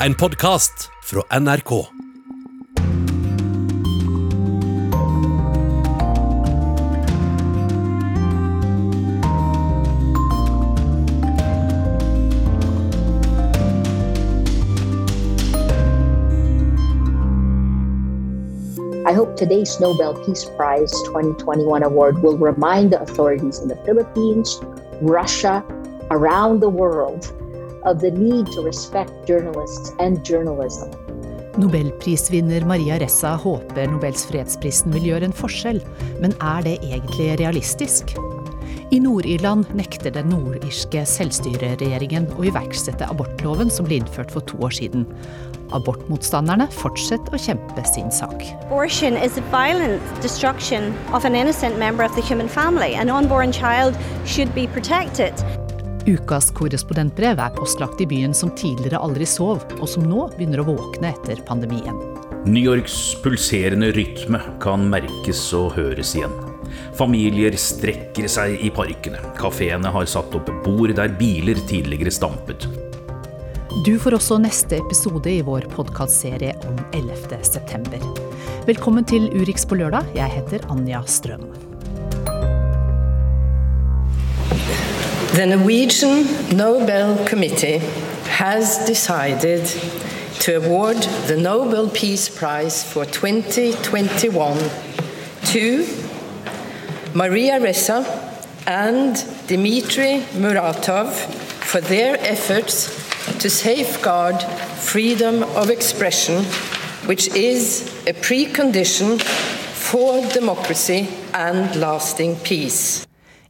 en podkast fra NRK. I hope today's Nobel Peace Prize 2021 award will remind the authorities in the Philippines, Russia, around the world of the need to respect journalists and journalism. Nobelprisvinner Maria Ressa håper Nobels fredsprisen vil gjøre en forskjell, men er det egentlig realistisk? I Nord-Irland nekter den nordirske selvstyreregjeringen å iverksette abortloven som ble innført for to år siden. Abortmotstanderne fortsetter å kjempe sin sak. Abortion is a violent destruction of an innocent member of the human family. An unborn child should be protected. Ukas korrespondentbrev er postlagt i byen som tidligere aldri sov, og som nå begynner å våkne etter pandemien. New Yorks pulserende rytme kan merkes og høres igjen. Familier strekker seg i parkene. Kafeene har satt opp bord der biler tidligere stampet. Du får også neste episode i vår podkastserie om 11. september. Velkommen til Urix på lørdag. Jeg heter Anja Strøm. The Norwegian Nobel Committee has decided to award the Nobel Peace Prize for 2021 to Maria Ressa and Dmitry Muratov for their efforts to safeguard freedom of expression, which is a precondition for democracy and lasting peace.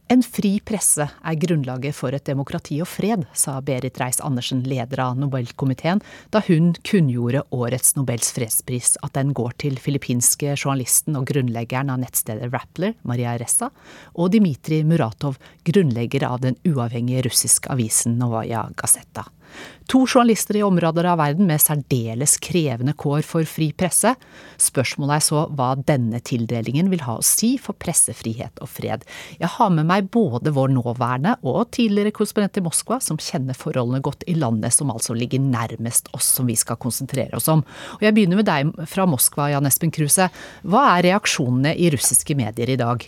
En fri presse er grunnlaget for et demokrati og fred, sa Berit Reiss-Andersen, leder av Nobelkomiteen, da hun kunngjorde årets Nobels fredspris, at den går til filippinske journalisten og grunnleggeren av nettstedet Rappler, Maria Ressa, og Dmitrij Muratov, grunnlegger av den uavhengige russiske avisen Novaja Gazeta. To journalister i områder av verden med særdeles krevende kår for fri presse. Spørsmålet er så hva denne tildelingen vil ha å si for pressefrihet og fred. Jeg har med meg både vår nåværende og tidligere korrespondent i Moskva, som kjenner forholdene godt i landet som altså ligger nærmest oss som vi skal konsentrere oss om. Og jeg begynner med deg fra Moskva, Jan Espen Kruse. Hva er reaksjonene i russiske medier i dag?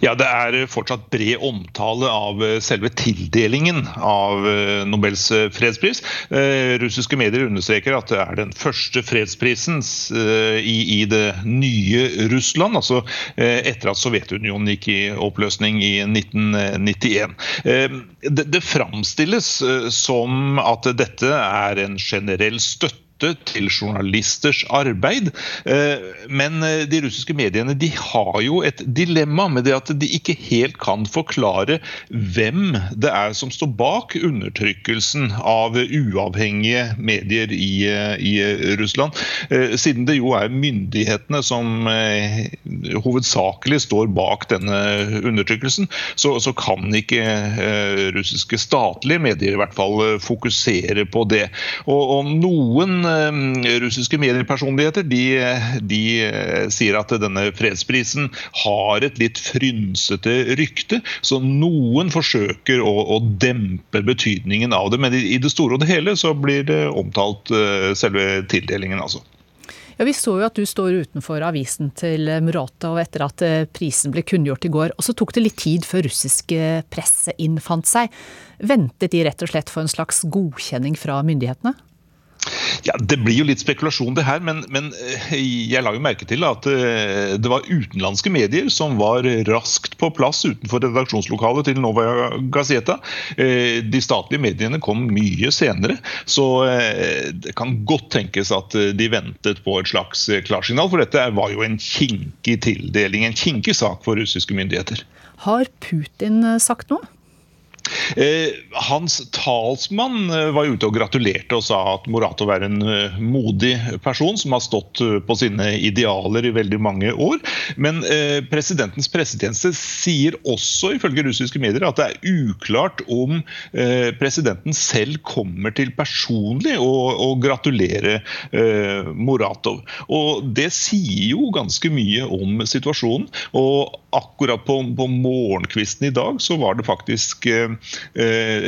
Ja, Det er fortsatt bred omtale av selve tildelingen av eh, Nobels eh, fredspris. Eh, russiske medier understreker at det er den første fredsprisen i, det nye Russland, altså etter at Sovjetunionen gikk i oppløsning i 1991. Det, det framstilles som at dette er en generell støtte til journalisters arbeid. Men de russiske mediene de har jo et dilemma med det at de ikke helt kan forklare hvem det er som står bak undertrykkelsen av uavhengige medier i, i Russland. Siden det jo er myndighetene som hovedsakelig står bak denne undertrykkelsen, så, så kan ikke russiske statlige medier i hvert fall fokusere på det. Og, og noen russiske mediepersonligheter de, de, sier at denne fredsprisen har et litt frynsete rykte, så noen forsøker å, å dempe betydningen av det. Men i, det store og det hele så blir det omtalt selve tildelingen, altså. Ja, Vi så jo at du står utenfor avisen til Muratov etter at prisen ble kunngjort i går. Og så tok det litt tid før russiske presse innfant seg. Ventet de rett og slett for en slags godkjenning fra myndighetene? Ja, Det blir jo litt spekulasjon, det her, men, men, jeg la jo merke til at det var utenlandske medier som var raskt på plass utenfor redaksjonslokalet til Nova Gazeta. De statlige mediene kom mye senere, så det kan godt tenkes at de ventet på et slags klarsignal. For dette var jo en kinkig tildeling, en kinkig sak for russiske myndigheter. Har Putin sagt noe? Eh, hans talsmann eh, var ute og gratulerte og sa at Moratov er en eh, modig person som har stått på sine idealer i veldig mange år. Men presidentens pressetjeneste sier også ifølge russiske medier at det er uklart om presidenten selv kommer til personlig å gratulere Moratov. Og Det sier jo ganske mye om situasjonen. og akkurat på, på, morgenkvisten i dag så var det faktisk eh,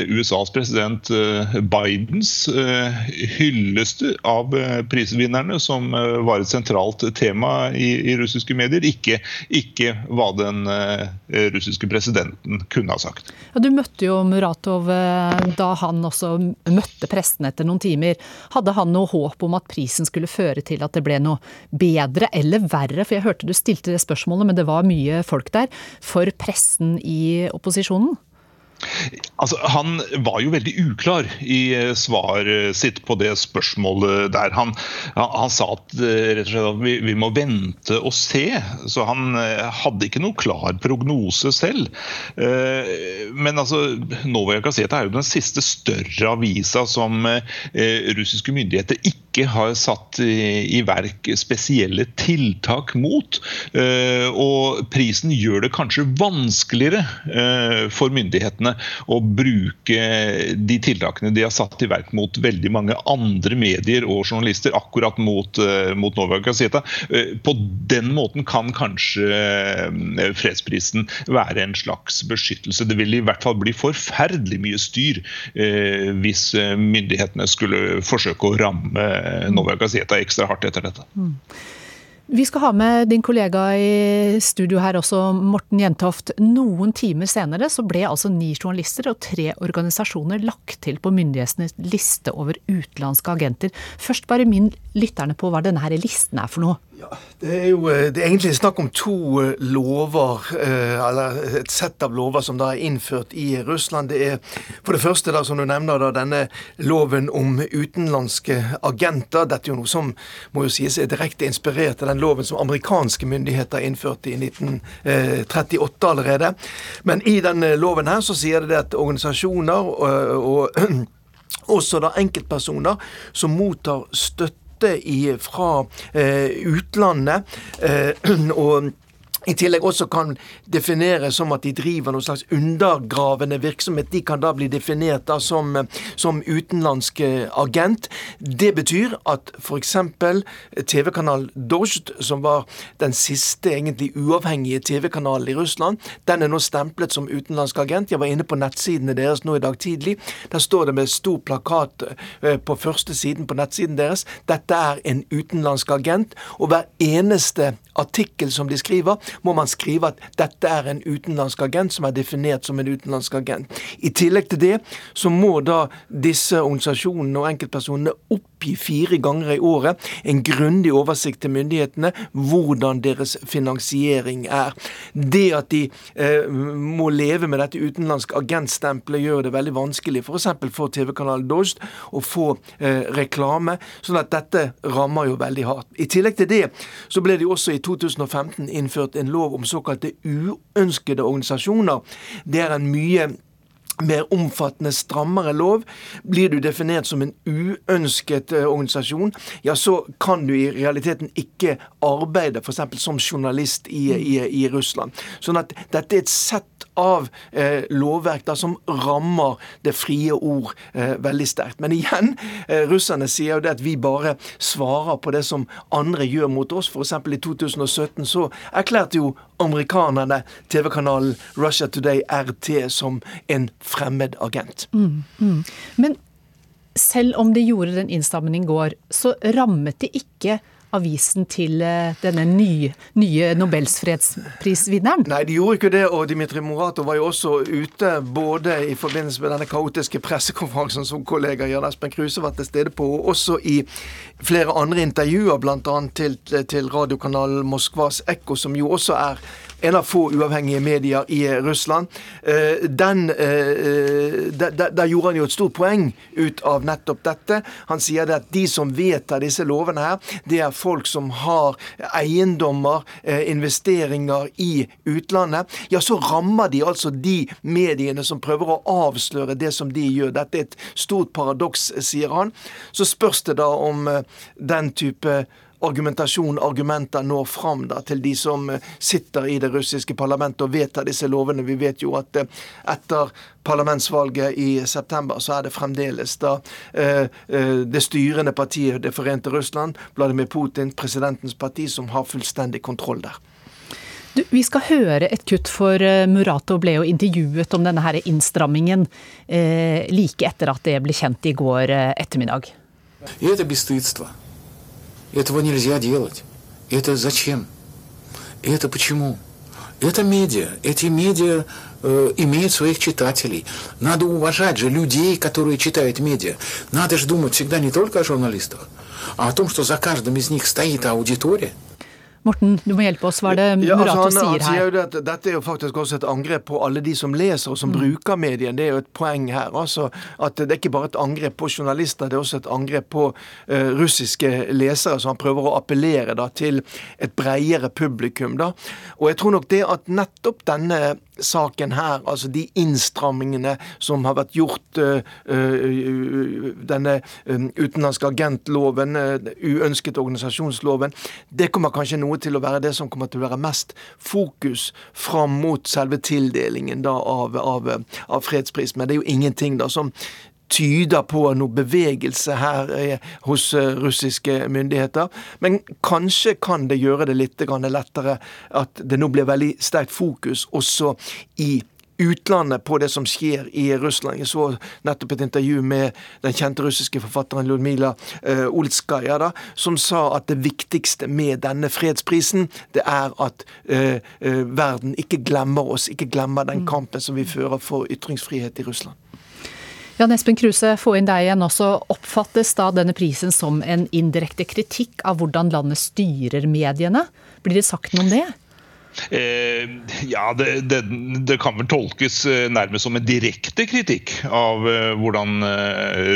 USAs president eh, Bidens eh, hylleste av eh, prisvinnerne som eh, var et sentralt tema i, i russiske medier, ikke, ikke hva den eh, russiske presidenten kunne ha sagt. Ja, du møtte jo Muratov da han også møtte pressen etter noen timer. Hadde han noe håp om at prisen skulle føre til at det ble noe bedre eller verre? For jeg hørte du stilte det spørsmålet, men det var mye folk der. For pressen i opposisjonen? Altså, Han var jo veldig uklar i eh, svaret sitt på det spørsmålet der. Han, han sa at, eh, slett, at vi, vi, må vente og se. Så han eh, hadde ikke noe klar prognose selv. Men altså, Novaja Gazeta er jo den siste større avisa som russiske myndigheter ikke har satt i verk spesielle tiltak mot. Og prisen gjør det kanskje vanskeligere for myndighetene å bruke de tiltakene de har satt i verk mot veldig mange andre medier og journalister, akkurat mot, eh, mot Nova Gazeta. Eh, på den måten kan kanskje eh, fredsprisen være en slags beskyttelse. Det vil i hvert fall bli forferdelig mye styr hvis myndighetene skulle forsøke å ramme Nova Gazeta ekstra hardt etter dette. Mm. Vi skal ha med din kollega i studio her også, Morten Jentoft. Noen timer senere så ble altså ni journalister og tre organisasjoner lagt til på myndighetenes liste over utenlandske agenter. Først bare minn lytterne på hva denne her listen er for noe. Ja, det er jo eh, det er egentlig snakk om to eh, lover, eh, eller et sett av lover som da er innført i Russland. Det er for det første, da, som du nevner, da, denne loven om utenlandske agenter. Dette er jo noe som må jo sies er direkte inspirert av den loven som amerikanske myndigheter innførte i 1938 allerede. Men i denne loven her så sier det at organisasjoner og, og også da enkeltpersoner som mottar støtte støtte fra eh, utlandet. Eh, og i tillegg også kan defineres som at de driver noen slags undergravende virksomhet. De kan da bli definert da som, som utenlandsk agent. Det betyr at f.eks. TV-kanal Dojd, som var den siste egentlig uavhengige TV-kanalen i Russland, den er nå stemplet som utenlandsk agent. Jeg var inne på nettsidene deres nå i dag tidlig. Der står det med stor plakat eh, på første siden på nettsiden deres. Dette er en utenlandsk agent. Og hver eneste artikkel som de skriver, må man skrive at dette er en utenlandsk agent som er definert som en utenlandsk agent. I tillegg til det så må da disse organisasjonene og enkeltpersonene oppgi fire ganger i året en grundig oversikt til myndighetene hvordan deres finansiering er. Det at de eh, må leve med dette utenlandske agentstempelet gjør det veldig vanskelig f.eks. for, for TV-kanalen Dost å få eh, reklame, sånn at dette rammer jo veldig hardt. I tillegg til det så ble det jo også i 2015 innført en lov om såkalte uønskede organisasjoner. Det er en mye mer omfattende, strammere lov. Blir du definert som en uønsket uh, organisasjon, ja, så kan du i realiteten ikke arbeide f.eks. som journalist i, i, i, Russland. Sånn at dette er et sett av eh, lovverk da, som rammer det frie ord eh, veldig sterkt. Men igjen, eh, russerne sier jo det at vi bare svarer på det som andre gjør mot oss. F.eks. i 2017 så erklærte jo amerikanerne TV-kanalen Russia Today RT som en fremmed agent. Mm, mm. Men selv om de gjorde den innstramningen i går, så rammet de ikke avisen til eh, denne nye, nye fredsprisvinneren? Nei, de gjorde ikke det, og Dmitrij Morato var jo også ute både i forbindelse med denne kaotiske pressekonferansen som kollega Jan Espen Kruse var til stede på, og også i flere andre intervjuer, bl.a. Til, til radiokanalen Moskvas Ekko, som jo også er en av få uavhengige medier i eh, Russland. Eh, den, der, der, gjorde han jo et stort poeng ut av nettopp dette. Han sier at de som vedtar disse lovene her, det er folk som har eiendommer, eh, investeringer i utlandet, ja, så rammer de altså de mediene som prøver å avsløre det som de gjør. Dette er et stort paradoks, sier han. Så spørs det da om eh, den type argumentasjon, argumenter, når fram da, til de som eh, sitter i det russiske parlamentet og vedtar disse lovene. Vi vet jo at eh, etter parlamentsvalget i september, så er det fremdeles da eh, det styrende partiet Det forente Russland, Vladimir Putin, presidentens parti, som har fullstendig kontroll der. Du, vi skal høre et kutt, for Murato ble jo intervjuet om denne her innstrammingen eh, like etter at det ble kjent i går ettermiddag. Det er Этого нельзя делать. Это зачем? Это почему? Это медиа. Эти медиа э, имеют своих читателей. Надо уважать же людей, которые читают медиа. Надо же думать всегда не только о журналистах, а о том, что за каждым из них стоит аудитория – Morten, du må hjelpe oss. Hva er det ja, Murato altså, han, sier her? Han at dette er jo faktisk også et angrep på alle de som leser og som mm. bruker medien. Det er jo et poeng her. altså at Det er ikke bare et angrep på journalister, det er også et angrep på uh, russiske lesere. Så han prøver å appellere da til et bredere publikum. da. Og jeg tror nok det at nettopp denne saken her, altså de innstrammingene som har vært gjort, uh, uh, denne utenlandske agentloven, uønsket organisasjonsloven, det kommer kanskje noe til å være det som kommer til å være mest fokus fram mot selve tildelingen da, av, av, av fredspris. Men det er jo ingenting da som tyder på noe bevegelse her eh, hos eh, russiske myndigheter. Men kanskje kan det gjøre det litt lettere at det nå blir veldig sterkt fokus også i utlandet på det som skjer i Russland. Jeg så nettopp et intervju med den kjente russiske forfatteren Ludmila uh, Olskaja, da, som sa at det viktigste med denne fredsprisen, det er at uh, uh, verden ikke glemmer oss, ikke glemmer den mm. kampen som vi fører for ytringsfrihet i Russland. Jan Espen Kruse, få inn deg igjen også. Oppfattes da denne prisen som en indirekte kritikk av hvordan landet styrer mediene? Blir det sagt noe om det? Eh, ja, det, det, det, kan vel tolkes eh, nærmest som en direkte kritikk av eh, hvordan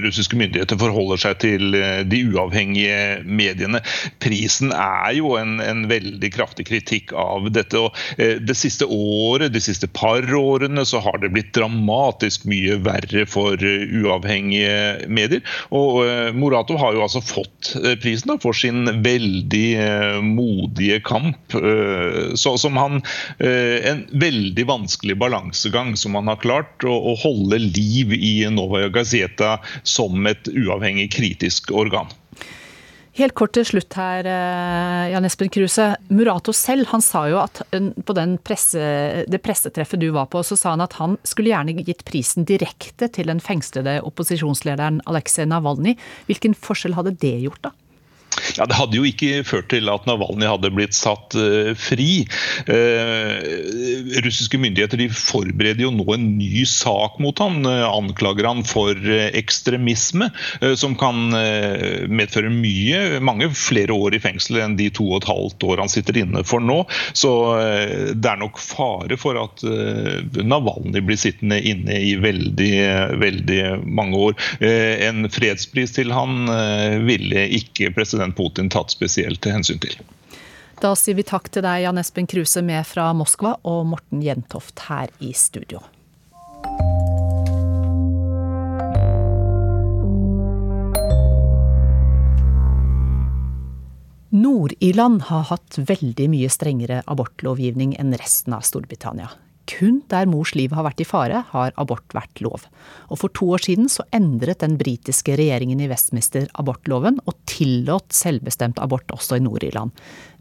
russiske myndigheter forholder seg til de uavhengige mediene. Prisen er jo en, en veldig kraftig kritikk av dette. og Det siste året, de siste par årene, så har det blitt dramatisk mye verre for uavhengige medier. Og Moratov har jo altså fått prisen da, for sin veldig modige kamp. så, så som han eh, En veldig vanskelig balansegang som han har klart å, å holde liv i Novaja Gazeta som et uavhengig kritisk organ. Helt kort til slutt her, eh, Jan Espen Kruse. Murato selv han sa jo at på presse, det pressetreffet du var på, så sa han at han skulle gjerne gitt prisen direkte til den fengslede opposisjonslederen Aleksej Navalnyj. Hvilken forskjell hadde det gjort, da? Ja, Det hadde jo ikke ført til at Navalny hadde blitt satt uh, fri. Uh, russiske myndigheter de forbereder jo nå en ny sak mot han, uh, anklager han for ekstremisme, som kan medføre mye, mange flere år i fengsel enn de to og et halvt år han sitter inne for nå. Så det er nok fare for at Navalny blir sittende inne i veldig, veldig mange år. En fredspris til han ville ikke president Putin tatt spesielt hensyn til. Da sier vi takk til deg, Jan Espen Kruse med fra Moskva, og Morten Jentoft her i studio. Nord-Irland har hatt veldig mye strengere abortlovgivning enn resten av Storbritannia. Kun der mors liv har vært i fare, har abort vært lov. Og for to år siden så endret den britiske regjeringen i Westminster abortloven, og tillot selvbestemt abort også i Nord-Irland.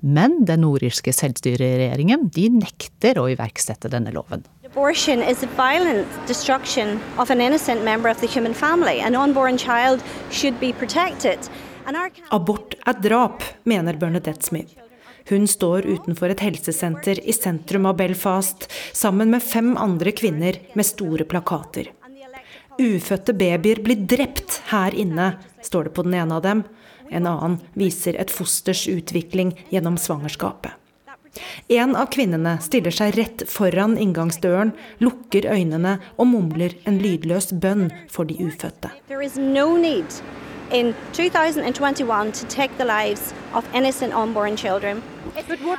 Men den nordirske selvstyreregjeringen de nekter å iverksette denne loven. Abortion is a violent destruction of an innocent member of the human family. An unborn child should be protected. Abort er drap, mener Bernadette Smith. Hun står utenfor et helsesenter i sentrum av Belfast sammen med fem andre kvinner med store plakater. Ufødte babyer blir drept her inne, står det på den ene av dem. En annen viser et fosters utvikling gjennom svangerskapet. En av kvinnene stiller seg rett foran inngangsdøren, lukker øynene og mumler en lydløs bønn for de ufødte. In 2021 to take the lives of innocent unborn children.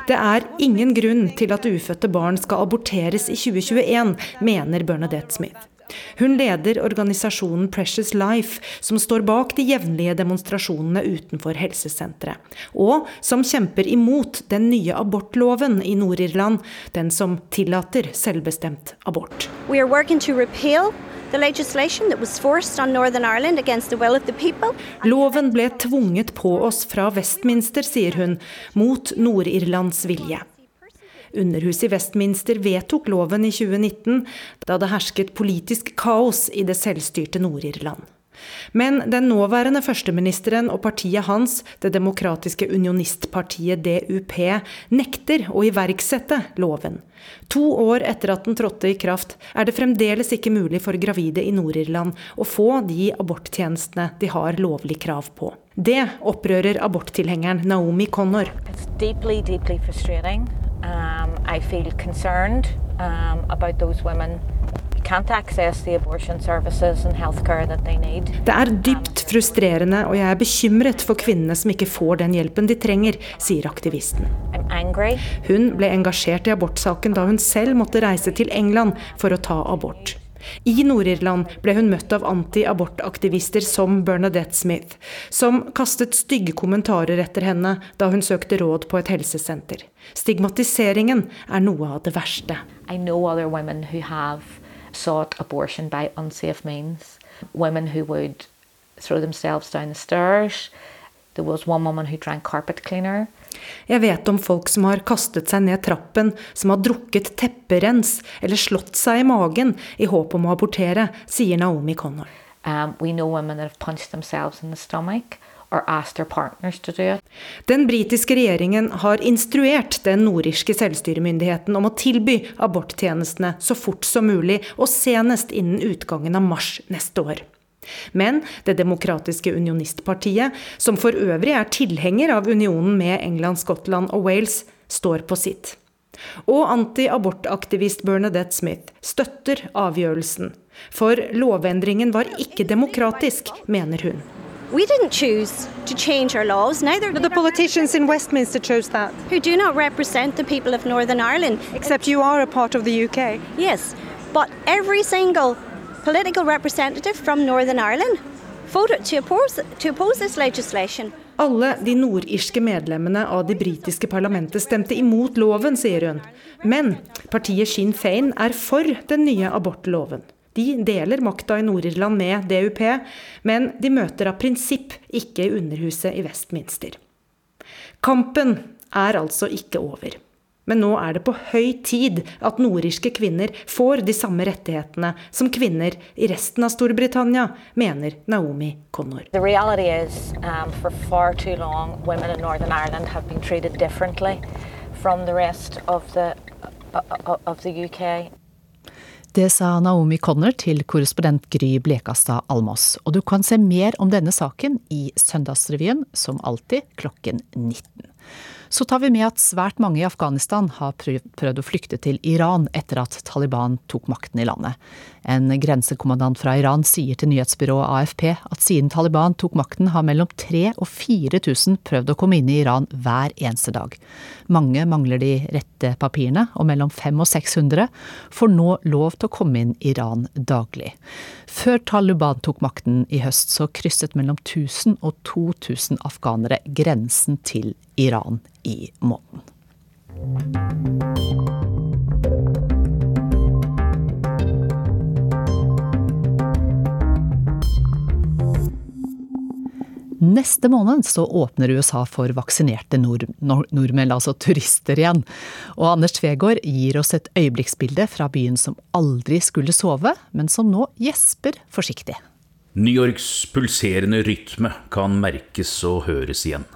Det er ingen grunn til at ufødte barn skal aborteres i 2021, mener Bernadette Smith. Hun leder organisasjonen Precious Life, som står bak de jevnlige demonstrasjonene utenfor helsesenteret, og som kjemper imot den nye abortloven i Nord-Irland, den som tillater selvbestemt abort. Loven ble tvunget på oss fra Westminster, sier hun, mot Nord-Irlands vilje. Underhuset i Westminster vedtok loven i 2019, da det hersket politisk kaos i det selvstyrte Nord-Irland. Men den nåværende førsteministeren og partiet hans, det demokratiske unionistpartiet DUP, nekter å iverksette loven. To år etter at den trådte i kraft, er det fremdeles ikke mulig for gravide i Nord-Irland å få de aborttjenestene de har lovlig krav på. Det opprører aborttilhengeren Naomi Connor. Deeply, deeply um, I feel concerned um, about those women det er dypt frustrerende, og jeg er bekymret for kvinnene som ikke får den hjelpen de trenger, sier aktivisten. Hun ble engasjert i abortsaken da hun selv måtte reise til England for å ta abort. I Nord-Irland ble hun møtt av anti-abortaktivister som Bernadette Smith, som kastet stygge kommentarer etter henne da hun søkte råd på et helsesenter. Stigmatiseringen er noe av det verste. I know other women who have sought abortion by unsafe means. Women who would throw themselves down the stairs. There was one woman who drank carpet cleaner. Jeg vet om folk som har kastet seg ned trappen, som har drukket tepperens eller slått seg i magen i håp om å abortere, sier Naomi Connor. Um, we know women that have punched themselves in the stomach. Den britiske regjeringen har instruert den nordirske selvstyremyndigheten om å tilby aborttjenestene så fort som mulig, og senest innen utgangen av mars neste år. Men Det demokratiske unionistpartiet, som for øvrig er tilhenger av unionen med England, Skottland og Wales, står på sitt. Og anti-abortaktivist Bernadette Smith støtter avgjørelsen. For lovendringen var ikke demokratisk, mener hun. We didn't choose to change our laws, neither did the politicians in Westminster chose that. Who do not represent the people of Northern Ireland. Except you are a part of the UK. Yes, but every single political representative from Northern Ireland voted to oppose, to oppose this legislation. Alle de nordirske medlemmene av det britiske parlamentet stemte imot loven, sier hun. Men partiet Sinn Fein er for den nye abortloven. De deler makta i Nord-Irland med DUP, men de møter av prinsipp ikke Underhuset i Westminster. Kampen er altså ikke over. Men nå er det på høy tid at nordirske kvinner får de samme rettighetene som kvinner i resten av Storbritannia, mener Naomi Connor. Is, um, long, Ireland from the rest of the, uh, of the UK. Det sa Naomi Conner til korrespondent Gry Blekastad Almås. Og du kan se mer om denne saken i Søndagsrevyen, som alltid klokken 19. Så tar vi med at svært mange i Afghanistan har prøvd å flykte til Iran etter at Taliban tok makten i landet. En grensekommandant fra Iran sier til nyhetsbyrået AFP at siden Taliban tok makten, har mellom 3000 og 4000 prøvd å komme inn i Iran hver eneste dag. Mange mangler de rette papirene, og mellom 500 og 600 får nå lov til å komme inn i Iran daglig. Før Taliban tok makten i høst, så krysset mellom 1000 og 2000 afghanere grensen til Iran i måneden. Neste måned så åpner USA for vaksinerte nord nordmenn, altså turister igjen. Og Anders Tvegård gir oss et øyeblikksbilde fra byen som aldri skulle sove, men som nå gjesper forsiktig. New Yorks pulserende rytme kan merkes og høres igjen.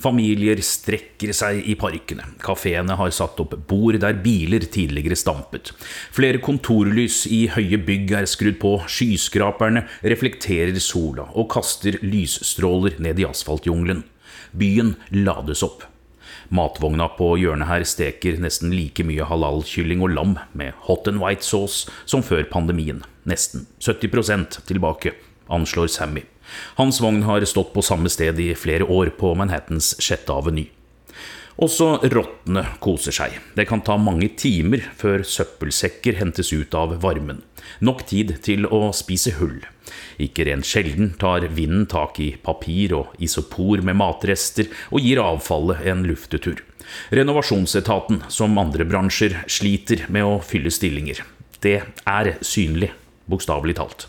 Familier strekker seg i parkene. Kafeene har satt opp bord der biler tidligere stampet. Flere kontorlys i høye bygg er skrudd på. Skyskraperne reflekterer sola og kaster lysstråler ned i asfaltjungelen. Byen lades opp. Matvogna på hjørnet her steker nesten like mye halalkylling og lam med hot and white sauce som før pandemien. Nesten 70% tilbake, anslår Sammy. Hans vogn har stått på samme sted i flere år på Manhattans sjette aveny. Også rottene koser seg. Det kan ta mange timer før søppelsekker hentes ut av varmen. Nok tid til å spise hull. Ikke rent sjelden tar vinden tak i papir og isopor med matrester og gir avfallet en luftetur. Renovasjonsetaten, som andre bransjer, sliter med å fylle stillinger. Det er synlig, bokstavelig talt.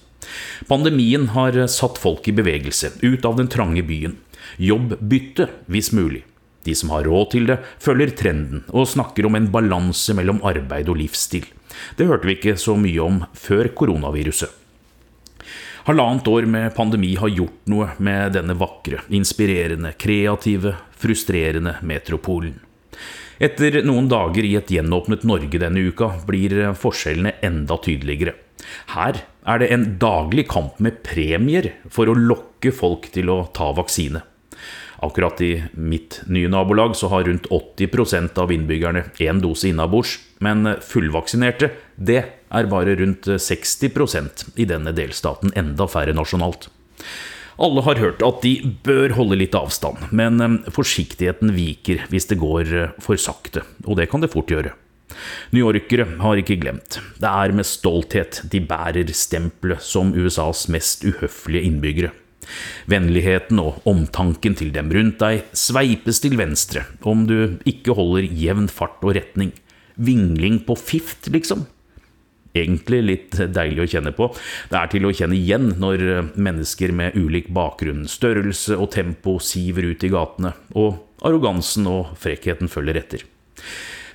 Pandemien har satt folk i bevegelse, ut av den trange byen. Jobbbytte, hvis mulig. De som har råd til det, følger trenden og snakker om en balanse mellom arbeid og livsstil. Det hørte vi ikke så mye om før koronaviruset. Halvannet år med pandemi har gjort noe med denne vakre, inspirerende, kreative, frustrerende metropolen. Etter noen dager i et gjenåpnet Norge denne uka blir forskjellene enda tydeligere. Her er det en daglig kamp med premier for å lokke folk til å ta vaksine. Akkurat i mitt nye nabolag så har rundt 80% av innbyggerne én dose innabords, men fullvaksinerte, det er bare rundt 60% i denne delstaten, enda færre nasjonalt. Alle har hørt at de bør holde litt avstand, men eh, forsiktigheten viker hvis det går eh, for sakte, og det kan det fort gjøre. Newyorkere har ikke glemt. Det er med stolthet de bærer stempelet som USAs mest uhøflige innbyggere. Vennligheten og omtanken til dem rundt deg sveipes til venstre om du ikke holder jevn fart og retning. Vingling på fift, liksom. Egentlig litt deilig å kjenne på. Det er til å kjenne igjen når mennesker med ulik bakgrunn, størrelse og tempo siver ut i gatene, og arrogansen og frekkheten følger etter.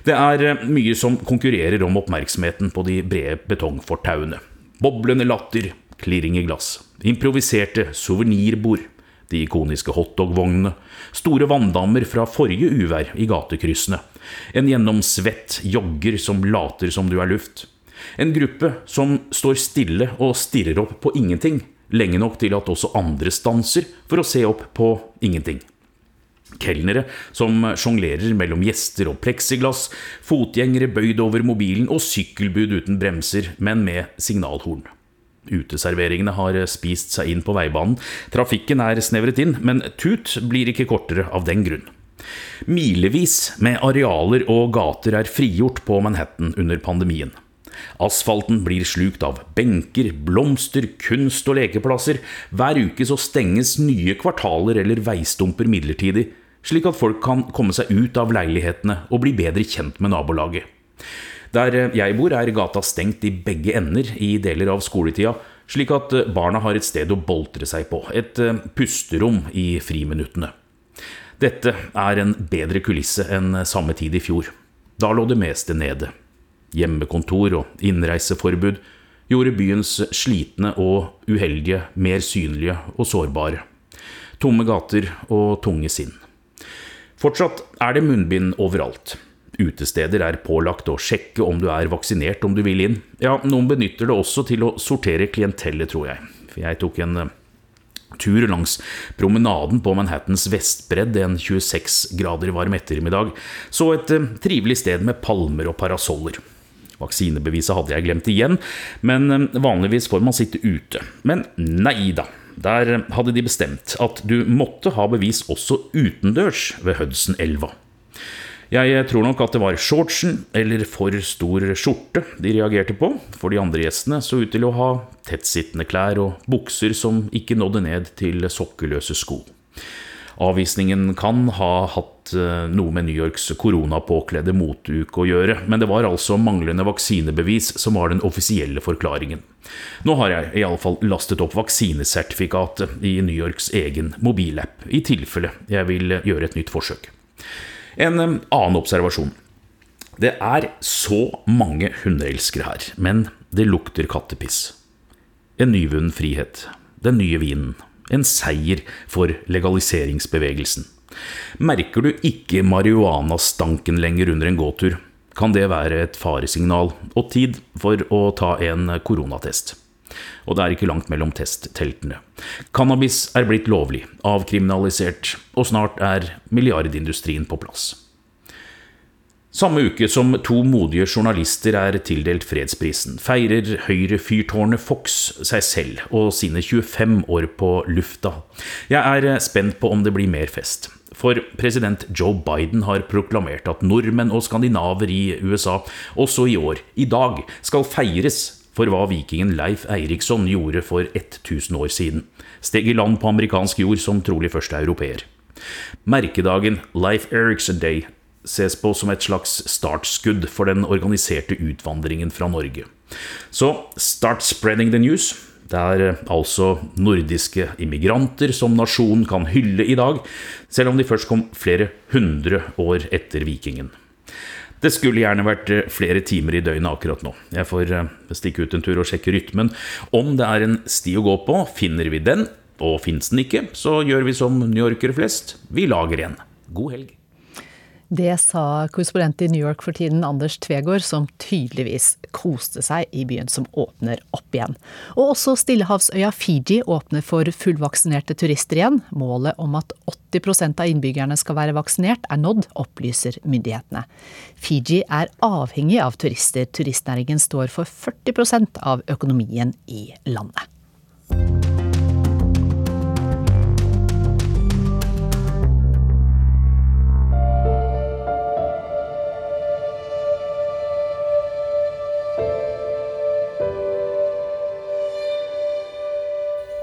Det er mye som konkurrerer om oppmerksomheten på de brede betongfortauene. Boblende latter, klirring i glass. Improviserte suvenirbord, de ikoniske hotdog-vognene, store vanndammer fra forrige uvær i gatekryssene, en gjennomsvett jogger som later som du er luft, en gruppe som står stille og stirrer opp på ingenting, lenge nok til at også andre stanser for å se opp på ingenting. Kelnere som sjonglerer mellom gjester og pleksiglass, fotgjengere bøyd over mobilen og sykkelbud uten bremser, men med signalhorn. Uteserveringene har spist seg inn på veibanen. Trafikken er snevret inn, men tut blir ikke kortere av den grunn. Milevis med arealer og gater er frigjort på Manhattan under pandemien. Asfalten blir slukt av benker, blomster, kunst og lekeplasser. Hver uke så stenges nye kvartaler eller veistumper midlertidig, slik at folk kan komme seg ut av leilighetene og bli bedre kjent med nabolaget. Der jeg bor, er gata stengt i begge ender i deler av skoletida, slik at barna har et sted å boltre seg på, et eh, pusterom i friminuttene. Dette er en bedre kulisse enn samme tid i fjor. Da lå det meste nede. Hjemmekontor og innreiseforbud gjorde byens slitne og uheldige mer synlige og sårbare. Tomme gater og tunge sinn. Fortsatt er det munnbind overalt. Utesteder er pålagt å sjekke om du er vaksinert om du vil inn. Ja, noen benytter det også til å sortere klientellet, tror jeg. For jeg tok en uh, tur langs promenaden på Manhattans vestbredd en 26 grader varm ettermiddag. Så et uh, trivelig sted med palmer og parasoller. Vaksinebeviset hadde jeg glemt igjen, men uh, vanligvis får man sitte ute. Men nei da. Der hadde de bestemt at du måtte ha bevis også utendørs ved Hudson-elva. Jeg tror nok at det var shortsen eller for stor skjorte de reagerte på, for de andre gjestene så ut til å ha tettsittende klær og bukser som ikke nådde ned til sokkeløse sko. Avvisningen kan ha hatt eh, noe med New Yorks koronapåkledde motuke å gjøre, men det var altså manglende vaksinebevis som var den offisielle forklaringen. Nå har jeg iallfall lastet opp vaksinesertifikatet i New Yorks egen mobilapp, i tilfelle jeg vil gjøre et nytt forsøk. En annen observasjon. Det er så mange hundeelskere her, men det lukter kattepiss. En nyvunnen frihet. Den nye vinen. En seier for legaliseringsbevegelsen. Merker du ikke marihuanastanken lenger under en gåtur, kan det være et faresignal og tid for å ta en koronatest. Og det er ikke langt mellom testteltene. Cannabis er blitt lovlig, avkriminalisert, og snart er milliardindustrien på plass. Samme uke som to modige journalister er tildelt fredsprisen, feirer Høyre-fyrtårnet Fox seg selv og sine 25 år på lufta. Jeg er spent på om det blir mer fest. For president Joe Biden har proklamert at nordmenn og skandinaver i USA også i år, i dag, skal feires for hva vikingen Leif Eiriksson gjorde for 1000 år siden. Steg i land på amerikansk jord som trolig første europeer. Merkedagen Life Eriksson Day ses på som et slags startskudd for den organiserte utvandringen fra Norge. Så start spreading the news. Det er eh, altså nordiske immigranter som nasjonen kan hylle i dag, selv om de først kom flere hundre år etter vikingen. Det skulle gjerne vært eh, flere timer i døgnet akkurat nå. Jeg får eh, stikke ut en tur og sjekke rytmen. Om det er en sti å gå på, finner vi den. Og fins den ikke, så gjør vi som newyorkere flest. Vi lager en. God helg. Det sa korrespondent i New York for tiden Anders Tvegård, som tydeligvis koste seg i byen som åpner opp igjen. Og også stillehavsøya Fiji åpner for fullvaksinerte turister igjen. Målet om at 80% av innbyggerne skal være vaksinert er nådd, opplyser myndighetene. Fiji er avhengig av turister. Turistnæringen står for 40% av økonomien i landet.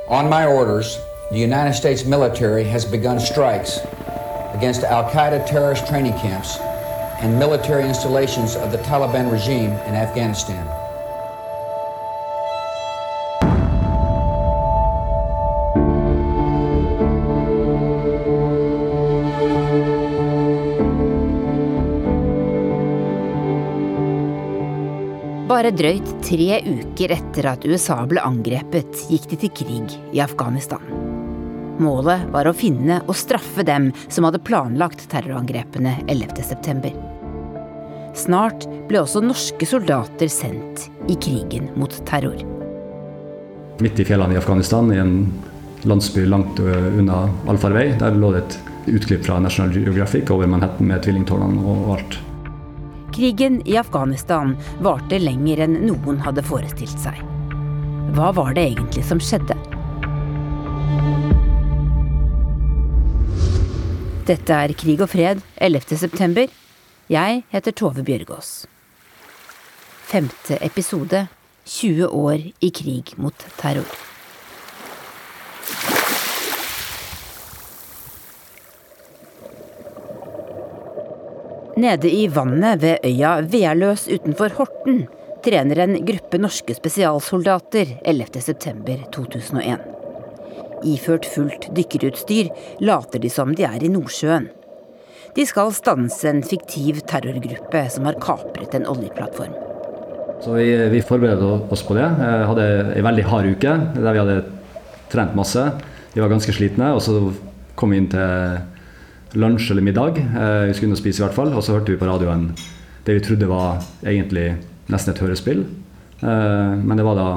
On my orders, the United States military has begun strikes against Al Qaeda terrorist training camps and military installations of the Taliban regime in Afghanistan. Bare drøyt tre uker etter at USA ble angrepet, gikk de til krig i Afghanistan. Målet var å finne og straffe dem som hadde planlagt terrorangrepene 11.9. Snart ble også norske soldater sendt i krigen mot terror. Midt i fjellene i Afghanistan, i en landsby langt unna allfarvei, der lå det et utklipp fra National Geographic over Manhattan med tvillingtårnene og alt. Krigen i Afghanistan varte lenger enn noen hadde forestilt seg. Hva var det egentlig som skjedde? Dette er Krig og fred 11. september. Jeg heter Tove Bjørgaas. Femte episode 20 år i krig mot terror. Nede i vannet ved øya Vealøs utenfor Horten trener en gruppe norske spesialsoldater 11.9.2001. Iført fullt dykkerutstyr later de som de er i Nordsjøen. De skal stanse en fiktiv terrorgruppe som har kapret en oljeplattform. Så vi, vi forberedte oss på det. Jeg hadde ei veldig hard uke der vi hadde trent masse. Vi var ganske slitne. Og så kom vi inn til lunsj eller middag. Eh, vi skulle inn og spise i hvert fall. Og så hørte vi på radioen det vi trodde var egentlig nesten et hørespill. Eh, men det var da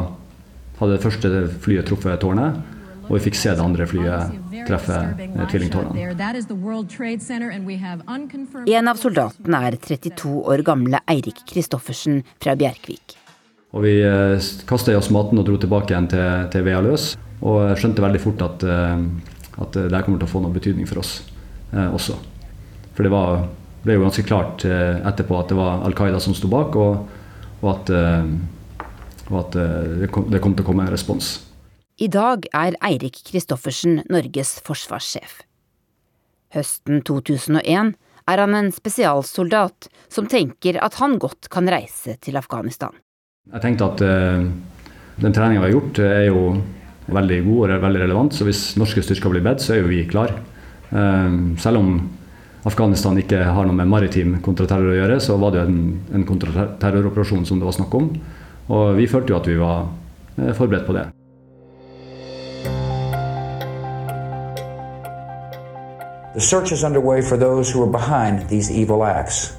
hadde det første flyet truffet tårnet, og vi fikk se det andre flyet treffe tvillingtårnene. En av soldatene er 32 år gamle Eirik Kristoffersen fra Bjerkvik. Og Vi eh, kasta i oss maten og dro tilbake igjen til, til Vea løs. Og skjønte veldig fort at, at det kommer til å få noe betydning for oss også. For det var, ble jo ganske klart eh, etterpå at det var Al Qaida som sto bak, og, og at, eh, og at eh, det, kom, det kom til å komme en respons. I dag er Eirik Kristoffersen Norges forsvarssjef. Høsten 2001 er han en spesialsoldat som tenker at han godt kan reise til Afghanistan. Jeg tenkte at den treninga vi har gjort, er jo veldig god og veldig relevant. Så hvis norske styrker blir bedt, så er jo vi klar. Ehm, selv om Afghanistan ikke har noe med maritim kontraterror å gjøre, så var det en, en kontraterroroperasjon som det var snakk om. Og vi følte jo at vi var eh, forberedt på det. The search is underway for those who are behind these evil acts.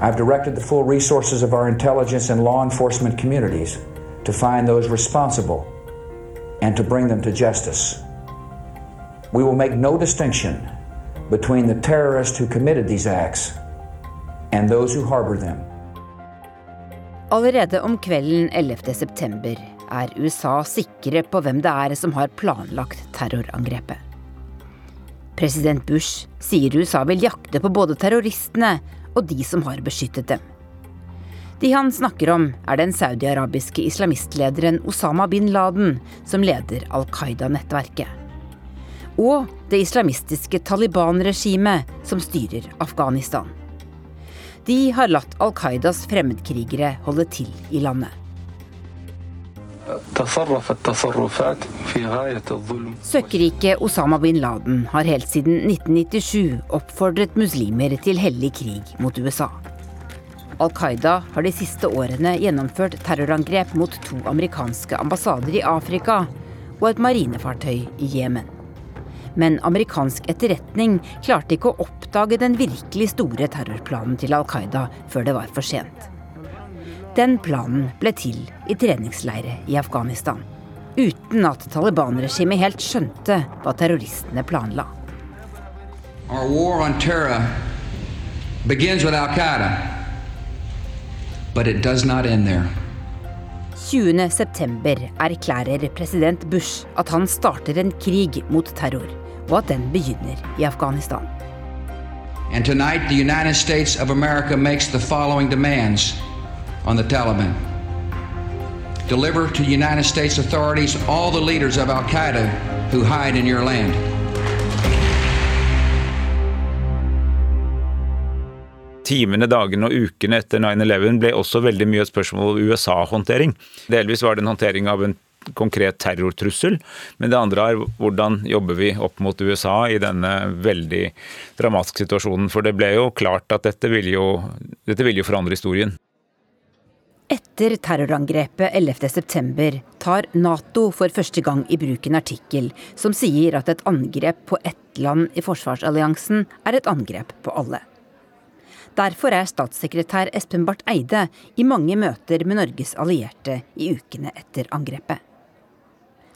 I've directed the full resources of our intelligence and law enforcement communities to find those responsible and to bring them to justice. We will make no distinction between the terrorists who committed these acts and those who harbor them. Allerede om kvelden 11.9 er USA sikre på hvem det er som har planlagt terrorangrepet. President Bush sier USA vil jakte på både terroristene og de som har beskyttet dem. De han snakker om, er den saudiarabiske islamistlederen Osama bin Laden, som leder Al Qaida-nettverket og det islamistiske Taliban-regimet som styrer Afghanistan. De har latt Al Qaidas fremmedkrigere holde til i landet. Søkkrike Osama bin Laden har helt siden 1997 oppfordret muslimer til hellig krig mot USA. Al Qaida har de siste årene gjennomført terrorangrep mot to amerikanske ambassader i Afrika og et marinefartøy i Jemen. Men amerikansk etterretning klarte ikke å oppdage den virkelig store terrorplanen til Al Qaida før det var for sent. Den planen ble til i treningsleire i Afghanistan. Uten at Taliban-regimet helt skjønte hva terroristene planla. Our war on terror begins with Al Qaeda, but it does not end 20.9 erklærer president Bush at han starter en krig mot terror, og at den begynner i Afghanistan. And tonight, the United States of America makes the following demands on the Taliban. Deliver to United States authorities all the leaders of Al Qaeda who hide in your land. Timene, dagene og ukene etter 9-11 ble også veldig mye et spørsmål om USA-håndtering. Delvis var det en håndtering av en konkret terrortrussel, men det andre er hvordan jobber vi opp mot USA i denne veldig dramatiske situasjonen. For det ble jo klart at dette vil jo, dette vil jo forandre historien. Etter terrorangrepet 11.9 tar Nato for første gang i bruk en artikkel som sier at et angrep på ett land i forsvarsalliansen er et angrep på alle. Derfor er statssekretær Espen Barth Eide i mange møter med Norges allierte i ukene etter angrepet.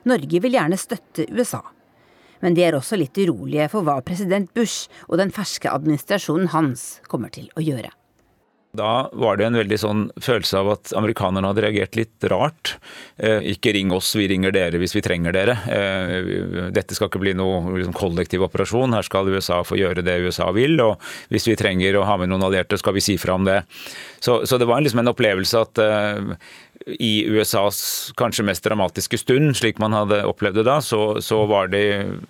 Norge vil gjerne støtte USA, men de er også litt urolige for hva president Bush og den ferske administrasjonen hans kommer til å gjøre. Da var det en veldig sånn følelse av at amerikanerne hadde reagert litt rart. Eh, ikke ring oss, vi ringer dere hvis vi trenger dere. Eh, dette skal ikke bli noe liksom, kollektiv operasjon, her skal USA få gjøre det USA vil. Og hvis vi trenger å ha med noen allierte, skal vi si fra om det. Så, så det var liksom en opplevelse at eh, i USAs kanskje mest dramatiske stund, slik man hadde opplevd det da, så, så, var de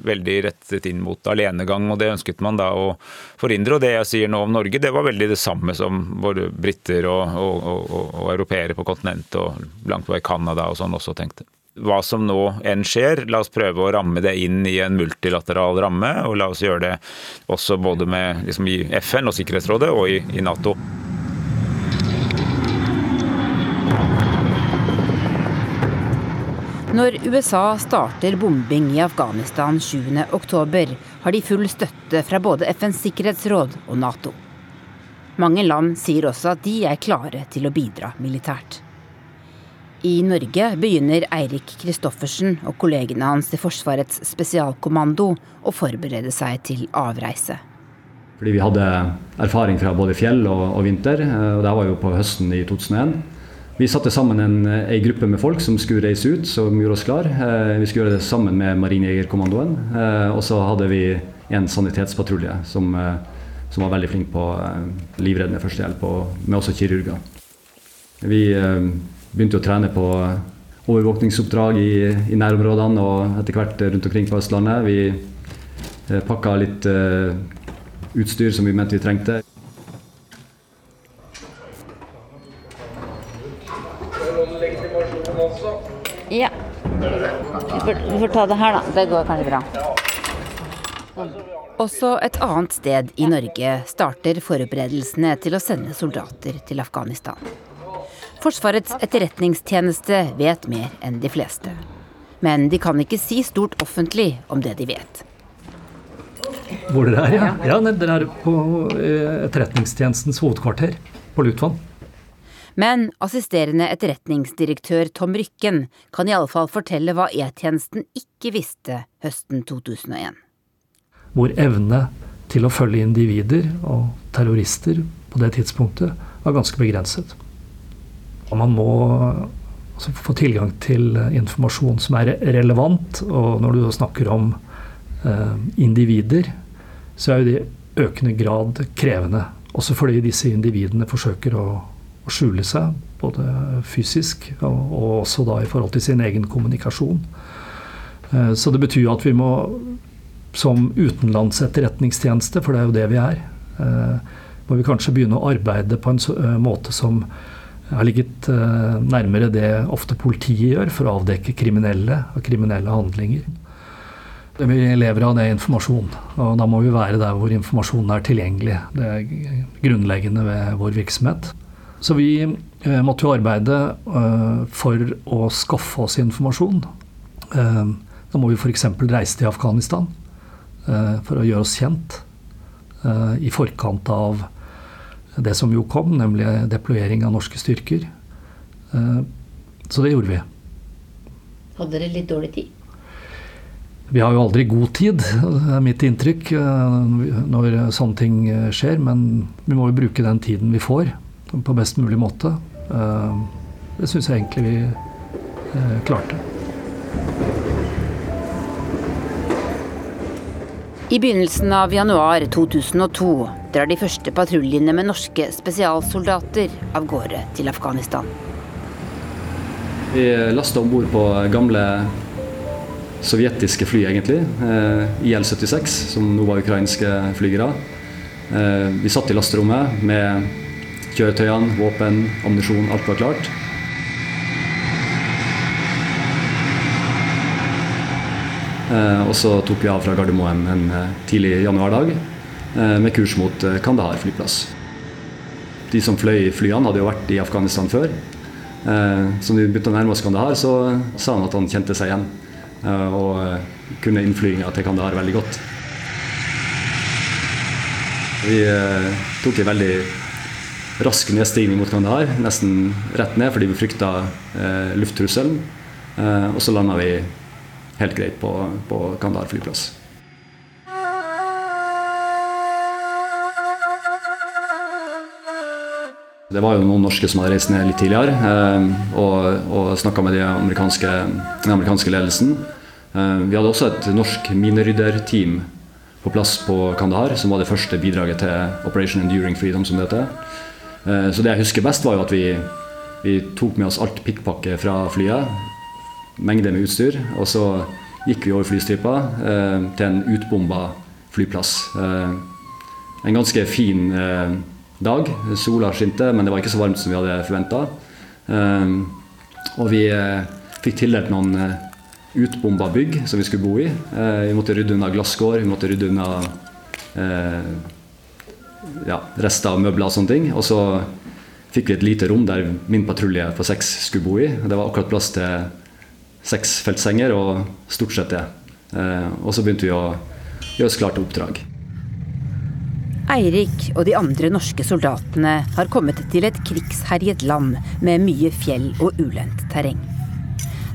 veldig rettet inn mot alenegang. og Det ønsket man da å forhindre. og Det jeg sier nå om Norge, det var veldig det samme som både briter og, og, og, og europeere på kontinentet og langt vei Canada og sånn også tenkte. Hva som nå enn skjer, la oss prøve å ramme det inn i en multilateral ramme. Og la oss gjøre det også både med, liksom i FN og Sikkerhetsrådet og i, i Nato. Når USA starter bombing i Afghanistan 7.10, har de full støtte fra både FNs sikkerhetsråd og Nato. Mange land sier også at de er klare til å bidra militært. I Norge begynner Eirik Kristoffersen og kollegene hans i Forsvarets spesialkommando å forberede seg til avreise. Fordi vi hadde erfaring fra både fjell og, og vinter, eh, og det var jo på høsten i 2001. Vi satte sammen en, en, gruppe med folk som skulle reise ut, som gjorde oss klar. Eh, vi skulle gjøre det sammen med Marinejegerkommandoen. Eh, og så hadde vi en sanitetspatrulje som, eh, som, var veldig flink på livreddende førstehjelp, og med også kirurger. Vi begynte å trene på overvåkningsoppdrag i, i nærområdene og etter hvert rundt omkring på Østlandet. Vi pakka litt utstyr som vi mente vi trengte. Ja. Vi får, vi får ta det her, da. Det går kanskje bra. Også et annet sted i Norge starter forberedelsene til å sende soldater til Afghanistan. Forsvarets etterretningstjeneste vet mer enn de fleste. Men de kan ikke si stort offentlig om det de vet. Hvor dere er, ja. ja dere er på eh, Etterretningstjenestens hovedkvarter på Lutvann. Men assisterende etterretningsdirektør Tom Rykken kan i alle fall fortelle hva E-tjenesten ikke visste høsten 2001. Hvor evne til å følge individer og terrorister på det tidspunktet var ganske begrenset. Og man må altså, få tilgang til informasjon som er relevant. Og når du snakker om eh, individer, så er jo det i økende grad krevende. Også fordi disse individene forsøker å å skjule seg, både fysisk og, og, også da i forhold til sin egen kommunikasjon. Eh, så det betyr at vi må, som utenlandsetterretningstjeneste, for det er jo det vi er, eh, må vi kanskje begynne å arbeide på en eh, måte som har ligget nærmere det ofte politiet gjør for å avdekke kriminelle og kriminelle handlinger. Det Vi lever av det informasjon, og da må vi være der hvor informasjonen er tilgjengelig. Det er grunnleggende ved vår virksomhet. Så vi måtte jo arbeide for å skaffe oss informasjon. Da må vi f.eks. reise til Afghanistan for å gjøre oss kjent i forkant av det som jo kom, nemlig deployering av norske styrker. Eh, så det gjorde vi. Hadde dere litt dårlig tid? Vi har jo aldri god tid, det er mitt inntrykk, eh, når sånne ting eh, skjer. Men vi må jo bruke den tiden vi får, på best mulig måte. Det syns jeg egentlig vi klarte. I begynnelsen av januar 2002 drar de første patruljene med norske spesialsoldater av gårde til Afghanistan. Vi lasta om bord på gamle sovjetiske fly, egentlig. Eh, IL-76, som nå var ukrainske flygere. Eh, vi satt i lasterommet med kjøretøyene, våpen, ammunisjon. Alt var klart. Eh, og så tok vi av fra Gardermoen en tidlig januardag Eh, med kurs mot eh, Kandahar flyplass. De som fløy flyene, hadde jo vært i Afghanistan før. Eh, så når vi begynte å nærme oss Kandahar, så sa han at han kjente seg igjen. Og kunne innflyginga til Kandahar veldig godt. Vi tok en veldig rask nedstigning mot Kandahar, nesten rett ned fordi vi frykta lufttrusselen. Og så landa vi helt greit på, på Kandahar flyplass. Det var jo noen norske som hadde reist ned litt tidligere eh, og, og snakka med de amerikanske, den amerikanske ledelsen. Eh, vi hadde også et norsk minerydderteam på plass på Kandahar, som var det første bidraget til Operation Enduring Freedom, som det heter. Eh, så det jeg husker best, var jo at vi, vi tok med oss alt pikkpakke fra flyet. Mengde med utstyr. Og så gikk vi over flystripa til en utbomba flyplass. En ganske fin dag. Sola skinte, men det var ikke så varmt som vi hadde forventa. Og vi eh, fikk tildelt noen eh, utbomba bygg som vi skulle bo i. Eh, vi måtte rydde unna glasskår, vi måtte rydde unna ja, rester av møbler og sånne ting. Og så fikk vi et lite rom der min patrulje for seks skulle bo i. Det var akkurat plass til seks feltsenger og stort sett det. Og så begynte vi å gjøre oss klare til oppdrag. Eirik og de andre norske soldatene har kommet til et krigsherjet land med mye fjell og ulendt terreng.